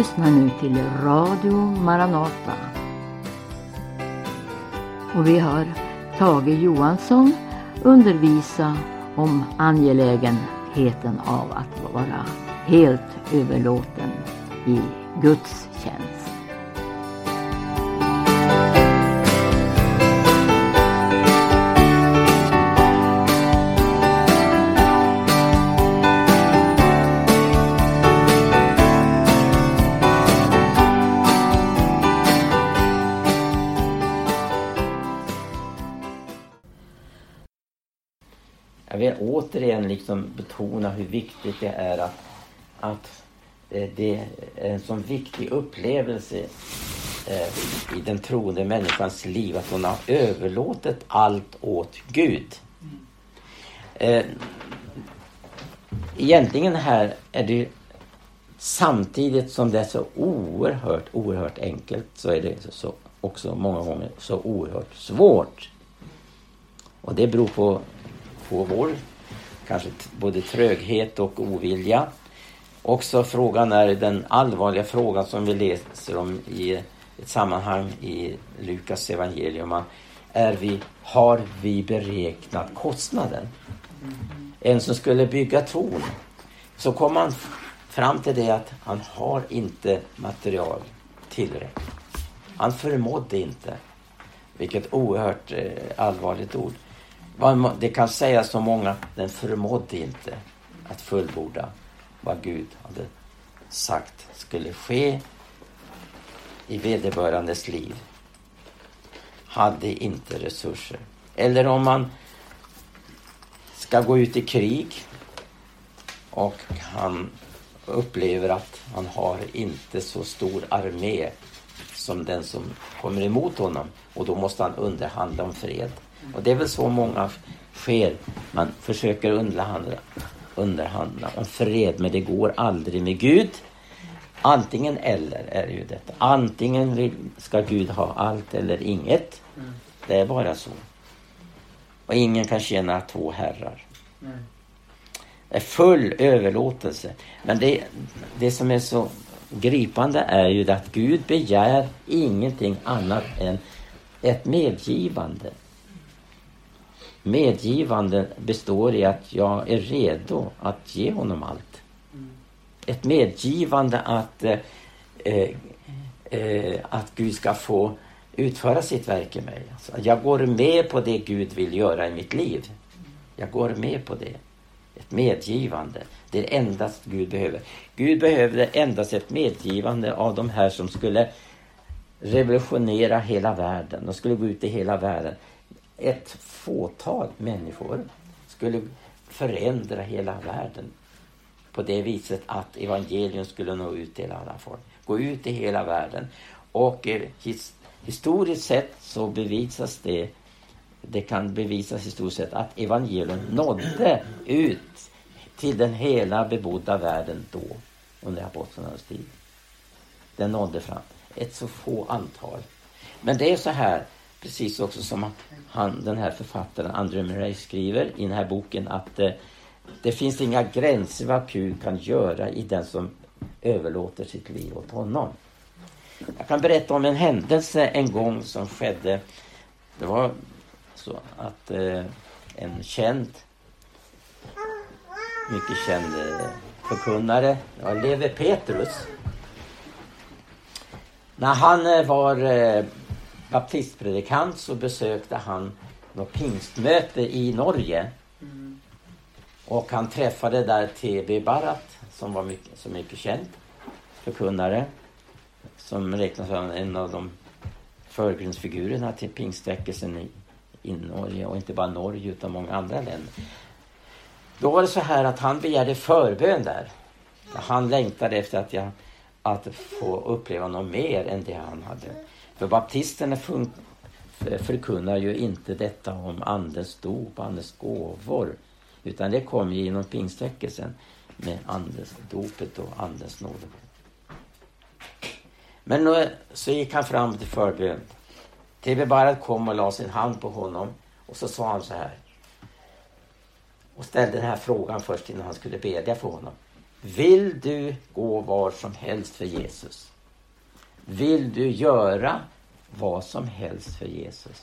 lyssnar nu till Radio Maranata. Och vi hör Tage Johansson undervisa om angelägenheten av att vara helt överlåten i Guds tjänst. Liksom betona hur viktigt det är att, att det är en sån viktig upplevelse eh, i den troende människans liv att hon har överlåtit allt åt Gud. Eh, egentligen här är det samtidigt som det är så oerhört, oerhört enkelt så är det så också många gånger så oerhört svårt. Och det beror på, på vår kanske både tröghet och ovilja. Också frågan är den allvarliga frågan som vi läser om i ett sammanhang i Lukas evangelium. Är vi, har vi beräknat kostnaden? En som skulle bygga torn, så kom han fram till det att han har inte material tillräckligt. Han förmådde inte. Vilket oerhört eh, allvarligt ord. Det kan sägas så många, den förmådde inte att fullborda vad Gud hade sagt skulle ske i vederbörandes liv. Hade inte resurser. Eller om man ska gå ut i krig och han upplever att han har inte så stor armé som den som kommer emot honom och då måste han underhandla om fred. Och det är väl så många sker. Man försöker underhandla, underhandla om fred men det går aldrig med Gud. Antingen eller är det ju detta. Antingen ska Gud ha allt eller inget. Det är bara så. Och ingen kan tjäna två herrar. Det är full överlåtelse. Men det, det som är så gripande är ju att Gud begär ingenting annat än ett medgivande. Medgivande består i att jag är redo att ge honom allt. Ett medgivande att, eh, eh, att Gud ska få utföra sitt verk i mig. Alltså, jag går med på det Gud vill göra i mitt liv. Jag går med på det. Ett medgivande. Det är endast Gud behöver. Gud behövde endast ett medgivande av de här som skulle revolutionera hela världen. De skulle gå ut i hela världen ett fåtal människor skulle förändra hela världen på det viset att evangelium skulle nå ut till alla folk. Gå ut i hela världen. Och eh, his, historiskt sett så bevisas det det kan bevisas historiskt sett att evangelium nådde ut till den hela bebodda världen då under apostlarnas tid. Den nådde fram. Ett så få antal. Men det är så här precis också som han, den här författaren Andrew Murray skriver i den här boken att eh, det finns inga gränser vad Gud kan göra i den som överlåter sitt liv åt honom. Jag kan berätta om en händelse en gång som skedde. Det var så att eh, en känd, mycket känd eh, förkunnare, ja, Leve Petrus. När han eh, var eh, baptistpredikant så besökte han något pingstmöte i Norge. Mm. Och han träffade där T.B. Barat som var mycket, så mycket känd förkunnare. Som räknas som en av de förgrundsfigurerna till pingstväckelsen i, i Norge och inte bara Norge utan många andra länder. Då var det så här att han begärde förbön där. Han längtade efter att, jag, att få uppleva något mer än det han hade för baptisterna förkunnar ju inte detta om andens dop, andens gåvor. Utan det kom ju genom pingstväckelsen med andens dopet och andens nåd. Men nu, så gick han fram till förbön. TV Barat kom och la sin hand på honom och så sa han så här. Och ställde den här frågan först innan han skulle bedja för honom. Vill du gå var som helst för Jesus? Vill du göra vad som helst för Jesus?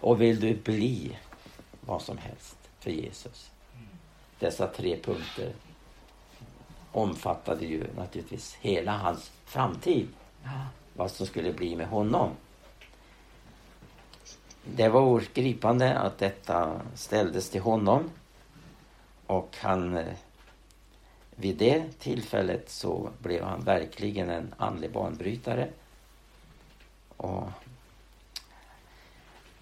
Och vill du bli vad som helst för Jesus? Dessa tre punkter omfattade ju naturligtvis hela hans framtid. Vad som skulle bli med honom. Det var oerhört gripande att detta ställdes till honom. Och han eh, vid det tillfället så blev han verkligen en andlig banbrytare. Och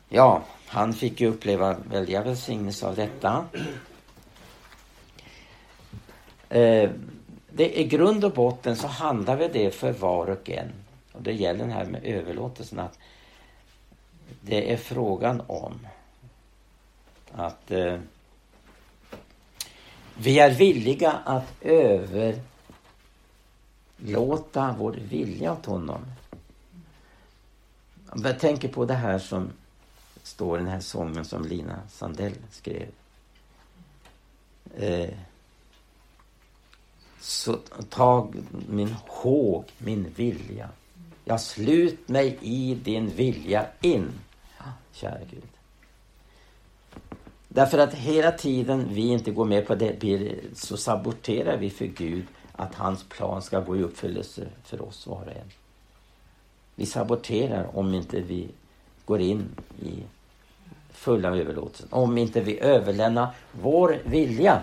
ja, han fick ju uppleva väldiga välsignelser av detta. Eh, det, I grund och botten så handlar vi det för var och en. Och det gäller den här med överlåtelsen att det är frågan om att eh, vi är villiga att överlåta vår vilja åt honom. Jag tänker på det här som står i den här sången som Lina Sandell skrev. Eh, så tag min håg, min vilja. Jag slut mig i din vilja in. Kära Gud. Därför att hela tiden vi inte går med på det så saboterar vi för Gud att hans plan ska gå i uppfyllelse för oss var och en. Vi saboterar om inte vi går in i fulla överlåtelsen. Om inte vi överlämnar vår vilja.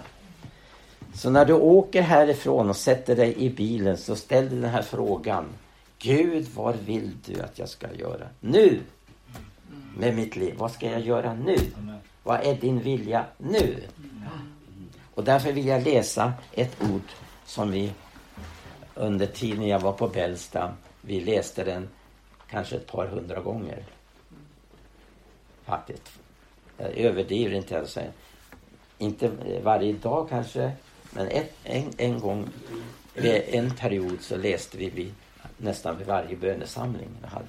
Så när du åker härifrån och sätter dig i bilen så ställ dig den här frågan. Gud, vad vill du att jag ska göra nu? Med mitt liv. Vad ska jag göra nu? Vad är din vilja nu? Och därför vill jag läsa ett ord som vi under tiden jag var på Bällsta, vi läste den kanske ett par hundra gånger. Faktiskt. Jag överdriver inte ens. Inte varje dag kanske, men ett, en, en gång, eh, en period så läste vi, vi nästan vid varje bönesamling vi hade.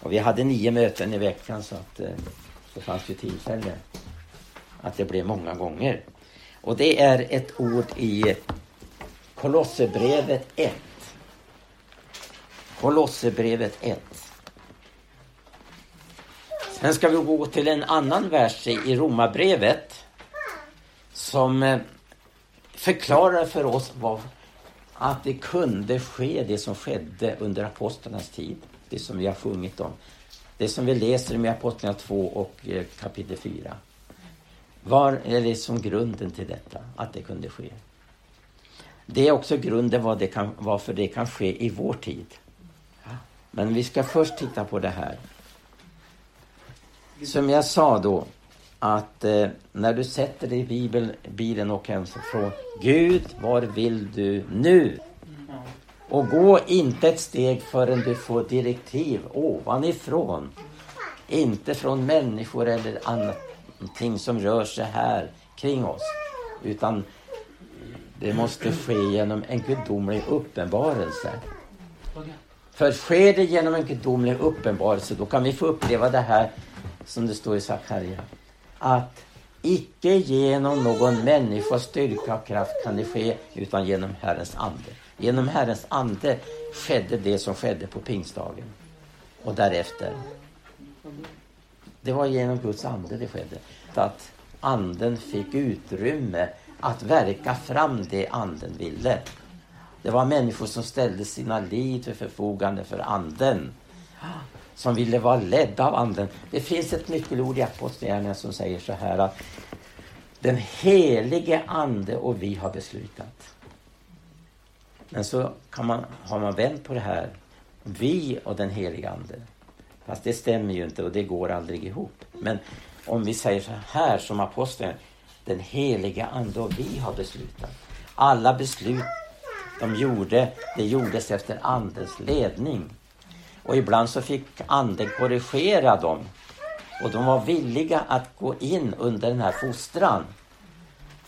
Och vi hade nio möten i veckan så att eh, det fanns ju tillfälle att det blev många gånger. Och det är ett ord i Kolosserbrevet 1. Kolosserbrevet 1. Sen ska vi gå till en annan vers i Romarbrevet som eh, förklarar för oss vad, att det kunde ske det som skedde under apostlarnas tid. Det som vi har sjungit om. Det som vi läser i Apostlagärningarna 2 och eh, kapitel 4. Var är det som grunden till detta, att det kunde ske? Det är också grunden vad det kan, varför det kan ske i vår tid. Men vi ska först titta på det här. Som jag sa då, att eh, när du sätter dig i bibeln bilen och hem så från Gud, var vill du nu? Och gå inte ett steg förrän du får direktiv ovanifrån. Inte från människor eller annat som rör sig här kring oss. Utan det måste ske genom en gudomlig uppenbarelse. För sker det genom en gudomlig uppenbarelse då kan vi få uppleva det här som det står i Sakarja. Att icke genom någon människas styrka och kraft kan det ske utan genom Herrens ande. Genom Herrens ande skedde det som skedde på pingstdagen. Och därefter. Det var genom Guds ande det skedde. Att anden fick utrymme att verka fram det anden ville. Det var människor som ställde sina liv till förfogande för anden. Som ville vara ledda av anden. Det finns ett nyckelord i Apostlagärningarna som säger så här att den helige ande och vi har beslutat. Men så kan man, har man vänt på det här. Vi och den helige Ande. Fast det stämmer ju inte och det går aldrig ihop. Men om vi säger så här som aposteln. Den heliga Ande och vi har beslutat. Alla beslut de gjorde, det gjordes efter Andens ledning. Och ibland så fick Anden korrigera dem. Och de var villiga att gå in under den här fostran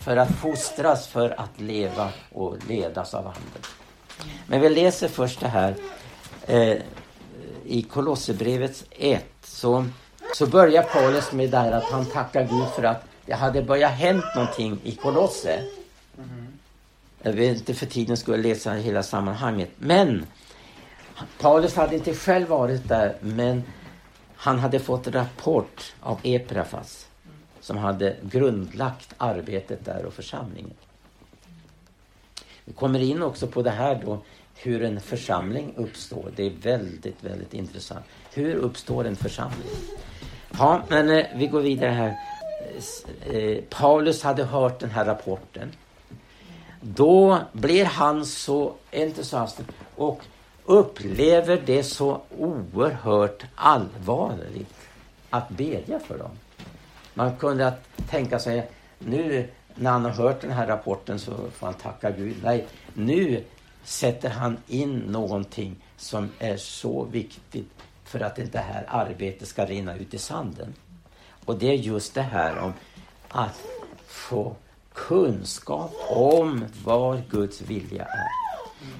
för att fostras för att leva och ledas av Anden. Men vi läser först det här eh, i Kolosserbrevet 1. Så, så börjar Paulus med det här att han tackar Gud för att det hade börjat hänt någonting i Kolosse. Jag vill inte för tiden skulle läsa hela sammanhanget. Men Paulus hade inte själv varit där, men han hade fått rapport av Eprafas som hade grundlagt arbetet där och församlingen. Vi kommer in också på det här då, hur en församling uppstår. Det är väldigt, väldigt intressant. Hur uppstår en församling? Ja, men eh, vi går vidare här. Eh, Paulus hade hört den här rapporten. Då blir han så entusiastisk och upplever det så oerhört allvarligt att bedja för dem. Man kunde tänka sig, nu när han har hört den här rapporten så får han tacka Gud. Nej, nu sätter han in någonting som är så viktigt för att inte det här arbetet ska rinna ut i sanden. Och det är just det här om att få kunskap om vad Guds vilja är.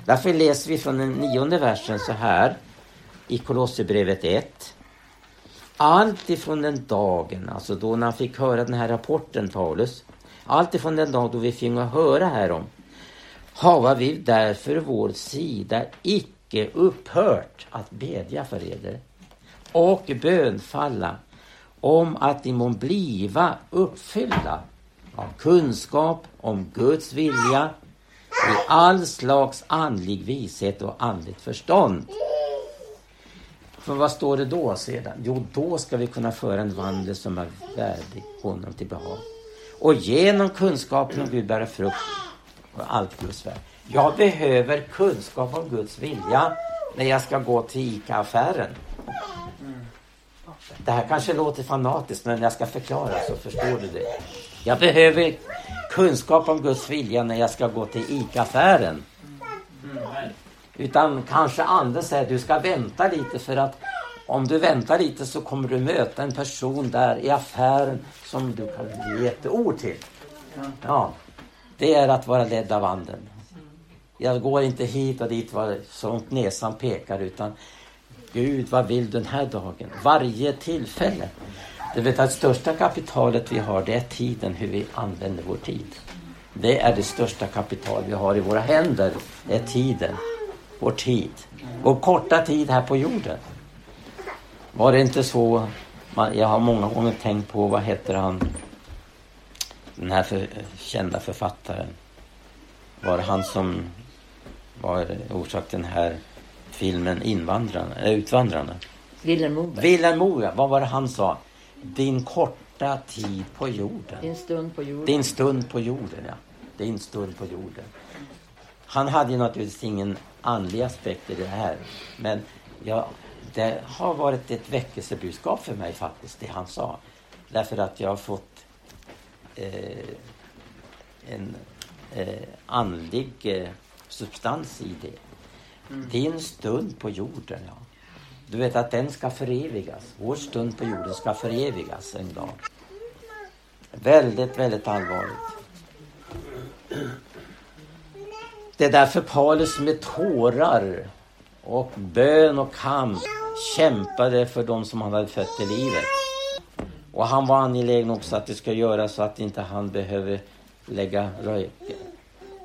Därför läser vi från den nionde versen så här i Kolosserbrevet 1. Allt ifrån den dagen, alltså då när han fick höra den här rapporten Paulus, allt ifrån den dag då vi fick höra härom, hava vi därför vår sida icke upphört att bedja för eder och bönfalla om att ni må bliva uppfyllda av kunskap om Guds vilja i all slags andlig vishet och andligt förstånd. För vad står det då sedan? Jo, då ska vi kunna föra en vandel som är värdig honom till behag. Och genom kunskapen om Gud bära frukt och allt Guds värld. Jag behöver kunskap om Guds vilja när jag ska gå till ICA-affären. Det här kanske låter fanatiskt men när jag ska förklara så förstår du det. Jag behöver kunskap om Guds vilja när jag ska gå till ICA-affären. Mm, utan kanske andra säger du ska vänta lite för att om du väntar lite så kommer du möta en person där i affären som du kan ge ett ord till. Ja, det är att vara ledd av anden. Jag går inte hit och dit så långt näsan pekar utan Gud, vad vill du den här dagen? Varje tillfälle. Du vet att största kapitalet vi har det är tiden, hur vi använder vår tid. Det är det största kapital vi har i våra händer. Det är tiden. Vår tid. Vår korta tid här på jorden. Var det inte så? Jag har många gånger tänkt på, vad heter han? Den här för, kända författaren. Var det han som var orsak till den här filmen Invandrarna, äh, Utvandrarna? Vilhelm Moberg. Vilhelm Moberg, vad var det han sa? Din korta tid på jorden. Din stund på jorden. Din stund på jorden, ja. Din stund på jorden. Han hade ju naturligtvis ingen andlig aspekt i det här. Men ja, det har varit ett väckelsebudskap för mig faktiskt, det han sa. Därför att jag har fått eh, en eh, andlig eh, substans i det. Mm. Din stund på jorden, ja. Du vet att den ska förevigas. Vår stund på jorden ska förevigas en dag. Väldigt, väldigt allvarligt. Det är därför Paulus med tårar och bön och kamp kämpade för de som han hade fött i livet. Och han var angelägen också att det ska göras så att inte han behöver lägga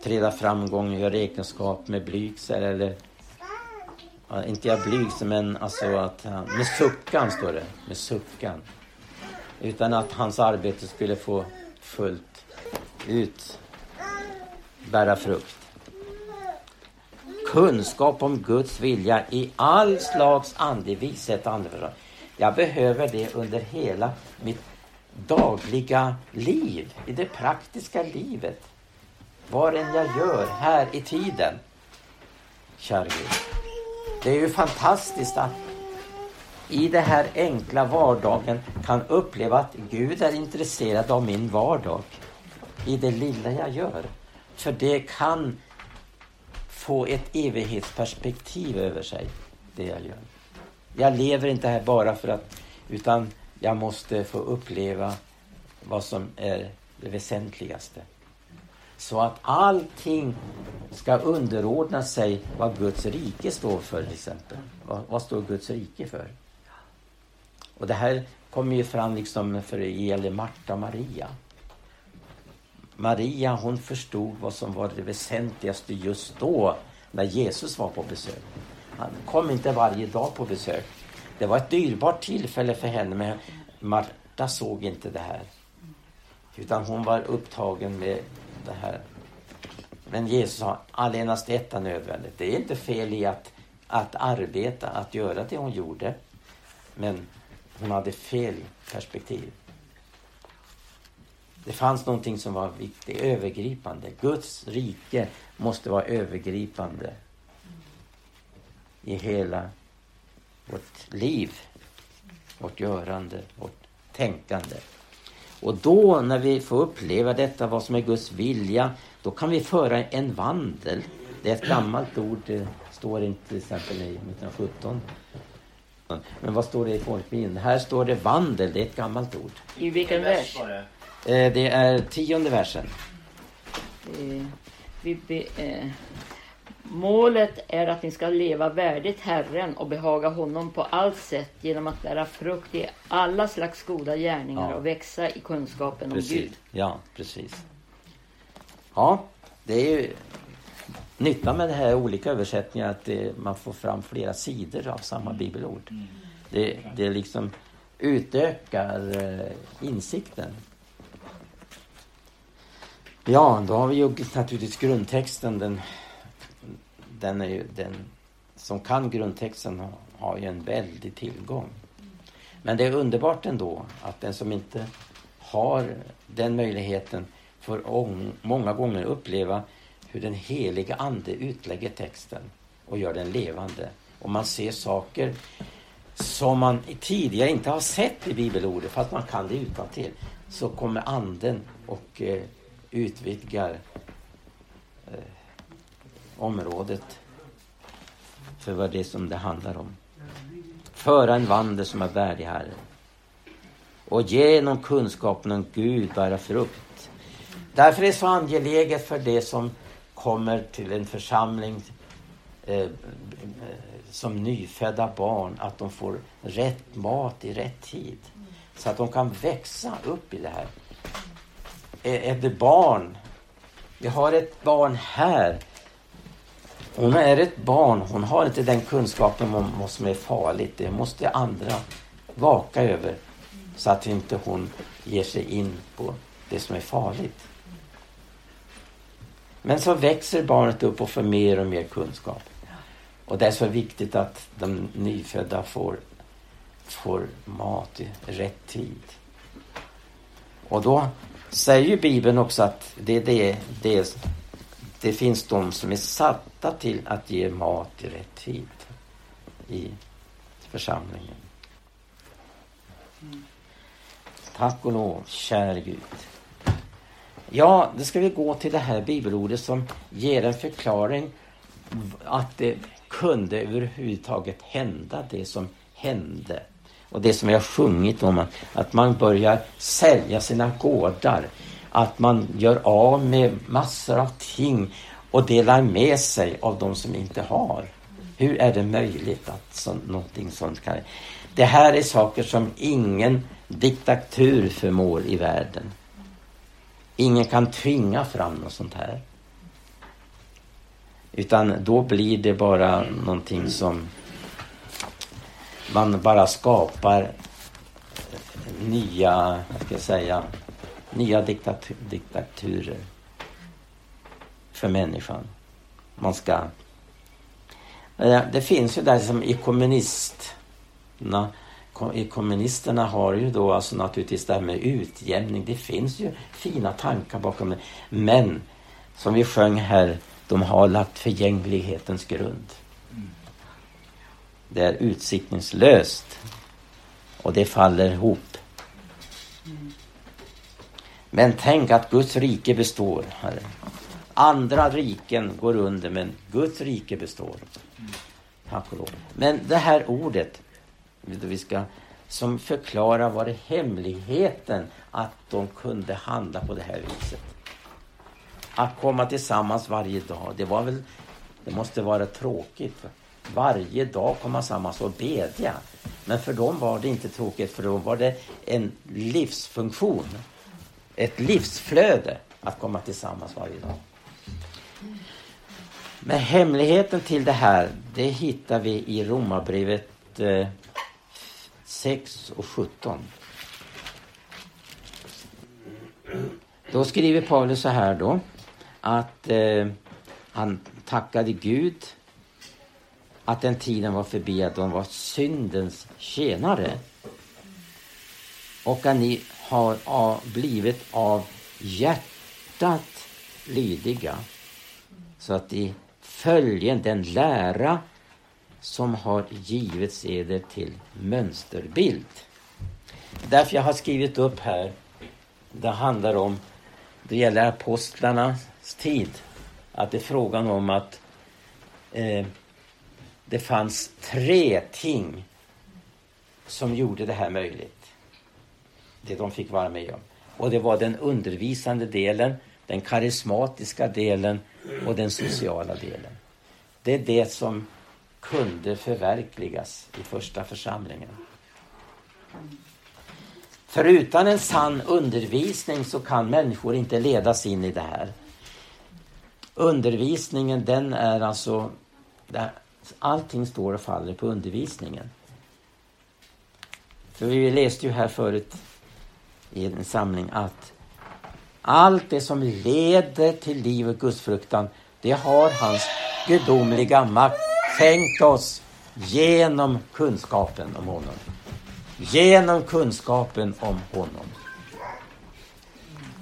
träda framgång, göra räkenskap med blygsel eller inte jag blygsel, men alltså att med suckan står det, med suckan. Utan att hans arbete skulle få fullt ut bära frukt. Kunskap om Guds vilja i all slags andlig vishet Jag behöver det under hela mitt dagliga liv, i det praktiska livet. Vad än jag gör här i tiden. Kära Gud. Det är ju fantastiskt att i den här enkla vardagen kan uppleva att Gud är intresserad av min vardag. I det lilla jag gör. För det kan få ett evighetsperspektiv över sig, det jag gör. Jag lever inte här bara för att, utan jag måste få uppleva vad som är det väsentligaste. Så att allting ska underordna sig vad Guds rike står för till exempel. Vad, vad står Guds rike för? Och det här kommer ju fram liksom för det gäller Marta och Maria. Maria hon förstod vad som var det väsentligaste just då när Jesus var på besök. Han kom inte varje dag på besök. Det var ett dyrbart tillfälle för henne men Marta såg inte det här. Utan hon var upptagen med det här. Men Jesus sa allenast detta nödvändigt. Det är inte fel i att, att arbeta, att göra det hon gjorde. Men hon hade fel perspektiv. Det fanns någonting som var viktigt, övergripande. Guds rike måste vara övergripande i hela vårt liv, vårt görande, vårt tänkande. Och då när vi får uppleva detta, vad som är Guds vilja, då kan vi föra en vandel. Det är ett gammalt ord, det står inte till exempel i 1917. Men vad står det i folkminne? Här står det vandel, det är ett gammalt ord. I vilken vers? Eh, Det är tionde versen. Vi be, eh, målet är att ni ska leva värdigt Herren och behaga honom på allt sätt genom att bära frukt i alla slags goda gärningar Ja. och växa i kunskapen om Precis. Gud. Ja, precis. Ja, det är ju nyttan med det här olika översättningar att det, man får fram flera sidor av samma bibelord. Det, det liksom utökar eh, insikten. Ja, då har vi ju naturligtvis grundtexten. Den, den är ju den som kan grundtexten har, har ju en väldig tillgång. Men det är underbart ändå att den som inte har den möjligheten får många gånger uppleva hur den heliga Ande utlägger texten och gör den levande. Och man ser saker som man tidigare inte har sett i bibelordet, fast man kan det utantill. Så kommer Anden och eh, utvidgar eh, området för vad det är som det handlar om. Föra en vandel som är värdig Herren. Och genom kunskapen om Gud bära frukt. Därför är det så angeläget för det som kommer till en församling eh, som nyfödda barn att de får rätt mat i rätt tid. Så att de kan växa upp i det här. Är är det barn? Vi har ett barn här. Hon är ett barn. Hon har inte den kunskapen om vad som är farligt. Det måste andra vaka över. Så att inte hon ger sig in på det som är farligt. Men så växer barnet upp och får mer och mer kunskap. Och det är så viktigt att de nyfödda får, får mat i rätt tid. Och då säger ju Bibeln också att det, det, det, det finns de som är satta till att ge mat i rätt tid i församlingen. Tack och lov, käre Gud. Ja, då ska vi gå till det här bibelordet som ger en förklaring att det kunde överhuvudtaget hända det som hände. Och det som jag har sjungit om, att man börjar sälja sina gårdar. Att man gör av med massor av ting och delar med sig av de som inte har. Hur är det möjligt att så, någonting sånt kan... Det här är saker som ingen diktatur förmår i världen. Ingen kan tvinga fram något sånt här. Utan då blir det bara någonting som man bara skapar nya, vad ska jag säga, nya diktatur, diktaturer för människan. Man ska... Eh, det finns ju där som i kommunisterna i kommunisterna har ju då alltså naturligtvis det här med utjämning. Det finns ju fina tankar bakom det. Men som vi sjöng här, de har lagt förgänglighetens grund. Det är utsiktningslöst. Och det faller ihop. Men tänk att Guds rike består, Herre. Andra riken går under, men Guds rike består. Tack och lov. Men det här ordet, vi ska, som förklarar vad det hemligheten att de kunde handla på det här viset. Att komma tillsammans varje dag, det var väl, det måste vara tråkigt. Varje dag komma samman och bedja. Men för dem var det inte tråkigt, för då var det en livsfunktion. Ett livsflöde. att komma tillsammans varje dag. Men hemligheten till det här, det hittar vi i Romarbrevet eh, 6 och 17. Då skriver Paulus så här då, att eh, han tackade Gud att den tiden var förbi att de var syndens tjänare. Och att ni har blivit av hjärtat lydiga. Så att i följen den lära som har givits eder till mönsterbild. Därför jag har skrivit upp här, det handlar om, det gäller apostlarnas tid, att det är frågan om att eh, det fanns tre ting som gjorde det här möjligt. Det de fick vara med om. Och det var den undervisande delen, den karismatiska delen och den sociala delen. Det är det som kunde förverkligas i första församlingen. För utan en sann undervisning så kan människor inte ledas in i det här. Undervisningen den är alltså, allting står och faller på undervisningen. För vi läste ju här förut i en samling att allt det som leder till liv och gudsfruktan, det har hans gudomliga makt skänkt oss genom kunskapen om honom. Genom kunskapen om honom.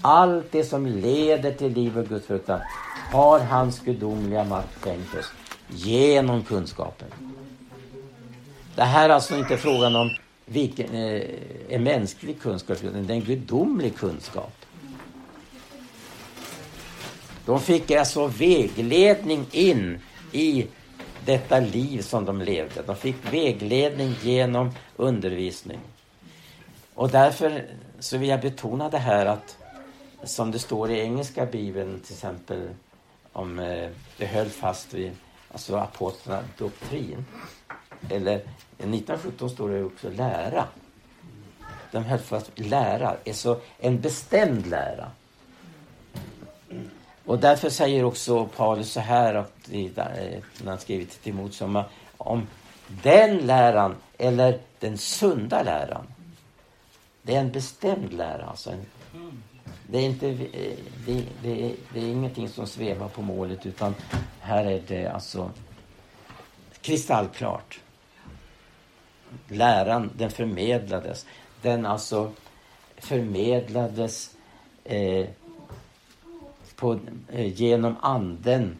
Allt det som leder till liv och gudsfruktan har hans gudomliga makt skänkt oss genom kunskapen. Det här är alltså inte frågan om vilken eh, är mänsklig kunskap, utan det är en gudomlig kunskap. De fick alltså vägledning in i detta liv som de levde. De fick vägledning genom undervisning. Och därför så vill jag betona det här att som det står i engelska bibeln till exempel om eh, det höll fast vid alltså apostlarna doktrin. Eller 1917 står det också lära. De höll fast lära, alltså en bestämd lära. Och därför säger också Paulus så här att, eh, när han skriver till Timoteus om, om den läran eller den sunda läran. Det är en bestämd lära. Alltså en, det, är inte, eh, det, det, det, är ingenting som svävar på målet utan här är det alltså kristallklart. Läran, den förmedlades. Den alltså förmedlades eh, på, eh, genom anden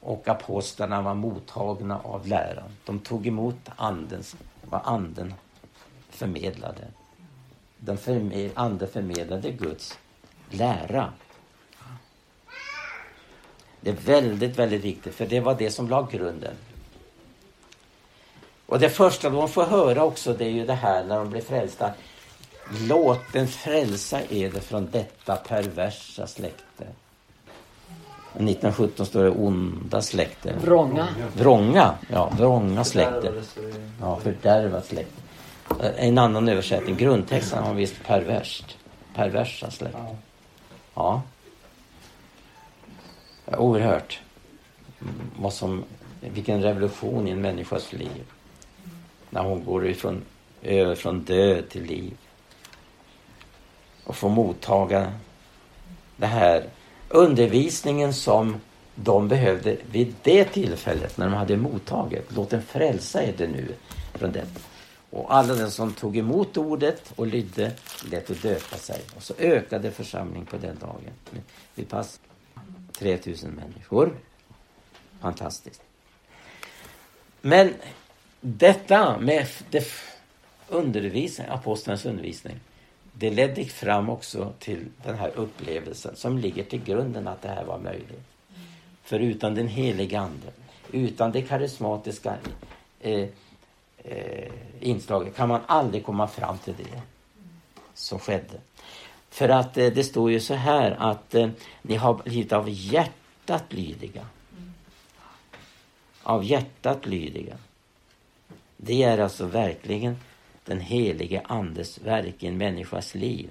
och apostlarna var mottagna av läran. De tog emot andens, vad anden förmedlade. Den förmed, anden förmedlade Guds lära. Det är väldigt, väldigt viktigt, för det var det som la grunden. Och det första de får höra också, det är ju det här när de blir frälsta. Låt den frälsa eder från detta perversa släkte. 1917 står det onda släkte. Vrånga. Vrånga, ja. Vrånga släkte. Ja, fördärvat släkte. En annan översättning, grundtexten har visst perverst. Perversa släkte. Ja. Oerhört. Vad som, vilken revolution i en människas liv. När hon går ifrån, över från död till liv. Och får mottaga det här undervisningen som de behövde vid det tillfället när de hade mottagit. Låt den frälsa er det nu från detta. Och alla den som tog emot ordet och lydde lät att döpa sig. Och så ökade församlingen på den dagen. Vi pass 3000 människor. Fantastiskt. Men detta med det undervisning, apostlarnas undervisning det ledde fram också till den här upplevelsen som ligger till grunden att det här var möjligt. För utan den helige Ande, utan det karismatiska eh, eh, inslaget kan man aldrig komma fram till det som skedde. För att eh, det står ju så här att eh, ni har blivit av hjärtat lydiga. Av hjärtat lydiga. Det är alltså verkligen den helige Andes verk i en människas liv.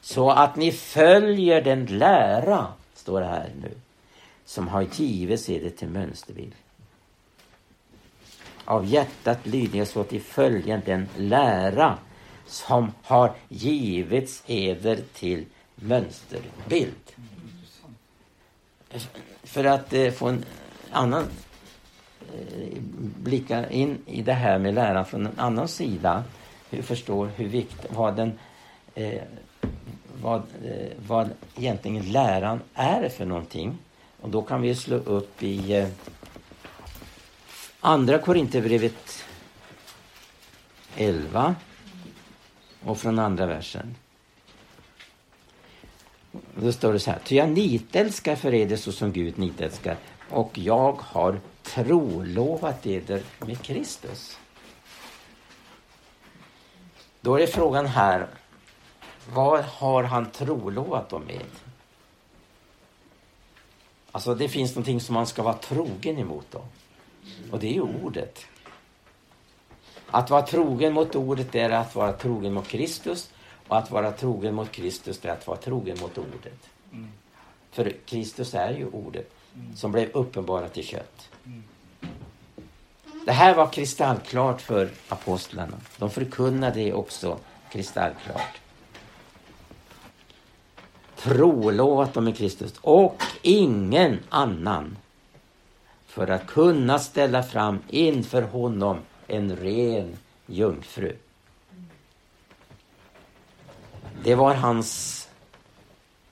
Så att ni följer den lära, står det här nu, som har givits er till mönsterbild. Av hjärtat lydiga så till följen den lära som har givits eder till mönsterbild. För att eh, få en annan eh, blicka in i det här med läran från en annan sida. Hur förstår hur vikt, vad den eh, vad, eh, vad egentligen läran är för någonting. Och då kan vi slå upp i eh, Andra Korinthierbrevet 11 och från andra versen. Då står det så här. Ty jag nitälskar för eder så som Gud nitälskar och jag har trolovat eder med Kristus. Då är frågan här. Vad har han trolovat dem med? Alltså det finns någonting som man ska vara trogen emot då. Och det är ju ordet. Att vara trogen mot ordet är att vara trogen mot Kristus och att vara trogen mot Kristus är att vara trogen mot ordet. Mm. För Kristus är ju ordet mm. som blev uppenbarat i kött. Mm. Det här var kristallklart för apostlarna. De förkunnade det också kristallklart. Trolovat dem i Kristus och ingen annan för att kunna ställa fram inför honom en ren jungfru. Det var hans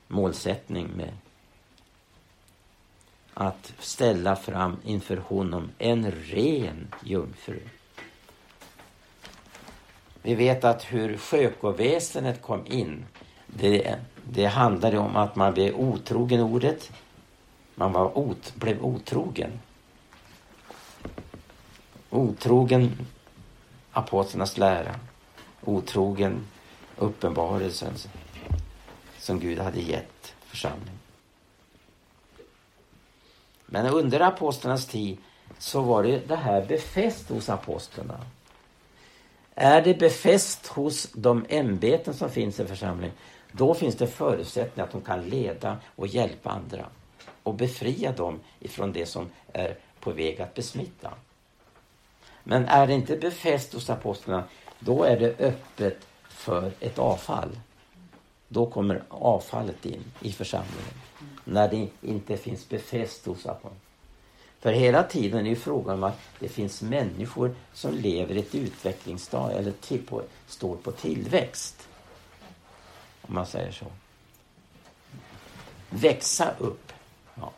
målsättning med att ställa fram inför honom en ren jungfru. Vi vet att hur sjökoväsendet kom in, det, det handlade om att man blev otrogen ordet. Man var ot, blev otrogen. Otrogen apostlarnas lära. Otrogen uppenbarelsen som Gud hade gett församlingen. Men under apostlarnas tid så var det, det här befäst hos apostlarna. Är det befäst hos de ämbeten som finns i församlingen, då finns det förutsättningar att de kan leda och hjälpa andra och befria dem ifrån det som är på väg att besmitta. Men är det inte befäst hos apostlarna, då är det öppet för ett avfall. Då kommer avfallet in i församlingen. När det inte finns befäst hos apostlarna. För hela tiden är ju frågan om att det finns människor som lever i ett utvecklingsstad eller till på, står på tillväxt. Om man säger så. Växa upp ja,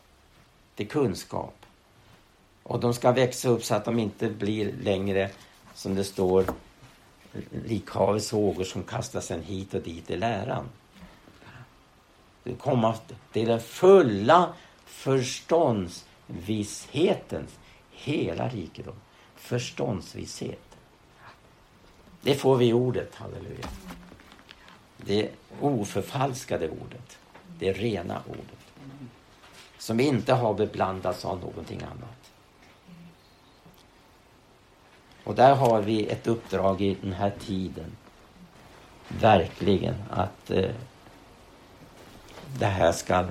till kunskap. Och de ska växa upp så att de inte blir längre, som det står, lik havets vågor som kastas en hit och dit i läran. Det kommer till den fulla förståndsvishetens hela rikedom. Förståndsvisshet. Det får vi i ordet, halleluja. Det oförfalskade ordet. Det rena ordet. Som inte har beblandats av någonting annat. Och där har vi ett uppdrag i den här tiden. Verkligen att eh, det här ska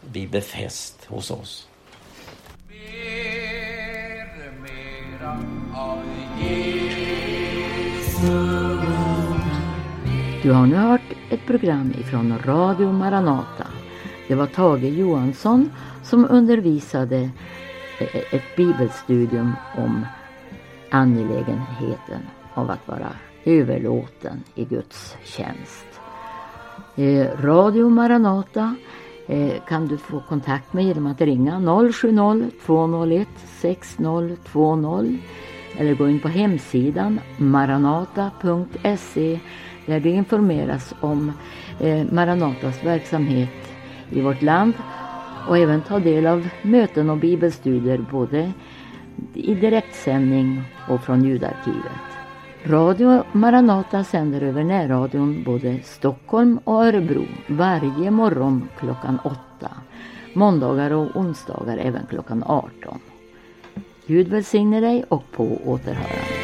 bli befäst hos oss. Mer, mera av Du har nu hört ett program ifrån Radio Maranata. Det var Tage Johansson som undervisade eh, ett bibelstudium om angelägenheten av att vara överlåten i Guds tjänst. Eh, Radio Maranata eh, kan du få kontakt med genom att ringa 070-201 6020 eller gå in på hemsidan maranata.se där du informeras om eh, Maranatas verksamhet i vårt land och även ta del av möten och bibelstudier både i direktsändning och från ljudarkivet. Radio Maranata sänder över närradion både Stockholm och Örebro varje morgon klockan 8. Måndagar och onsdagar även klockan 18. Gud välsigne dig och på återhörande.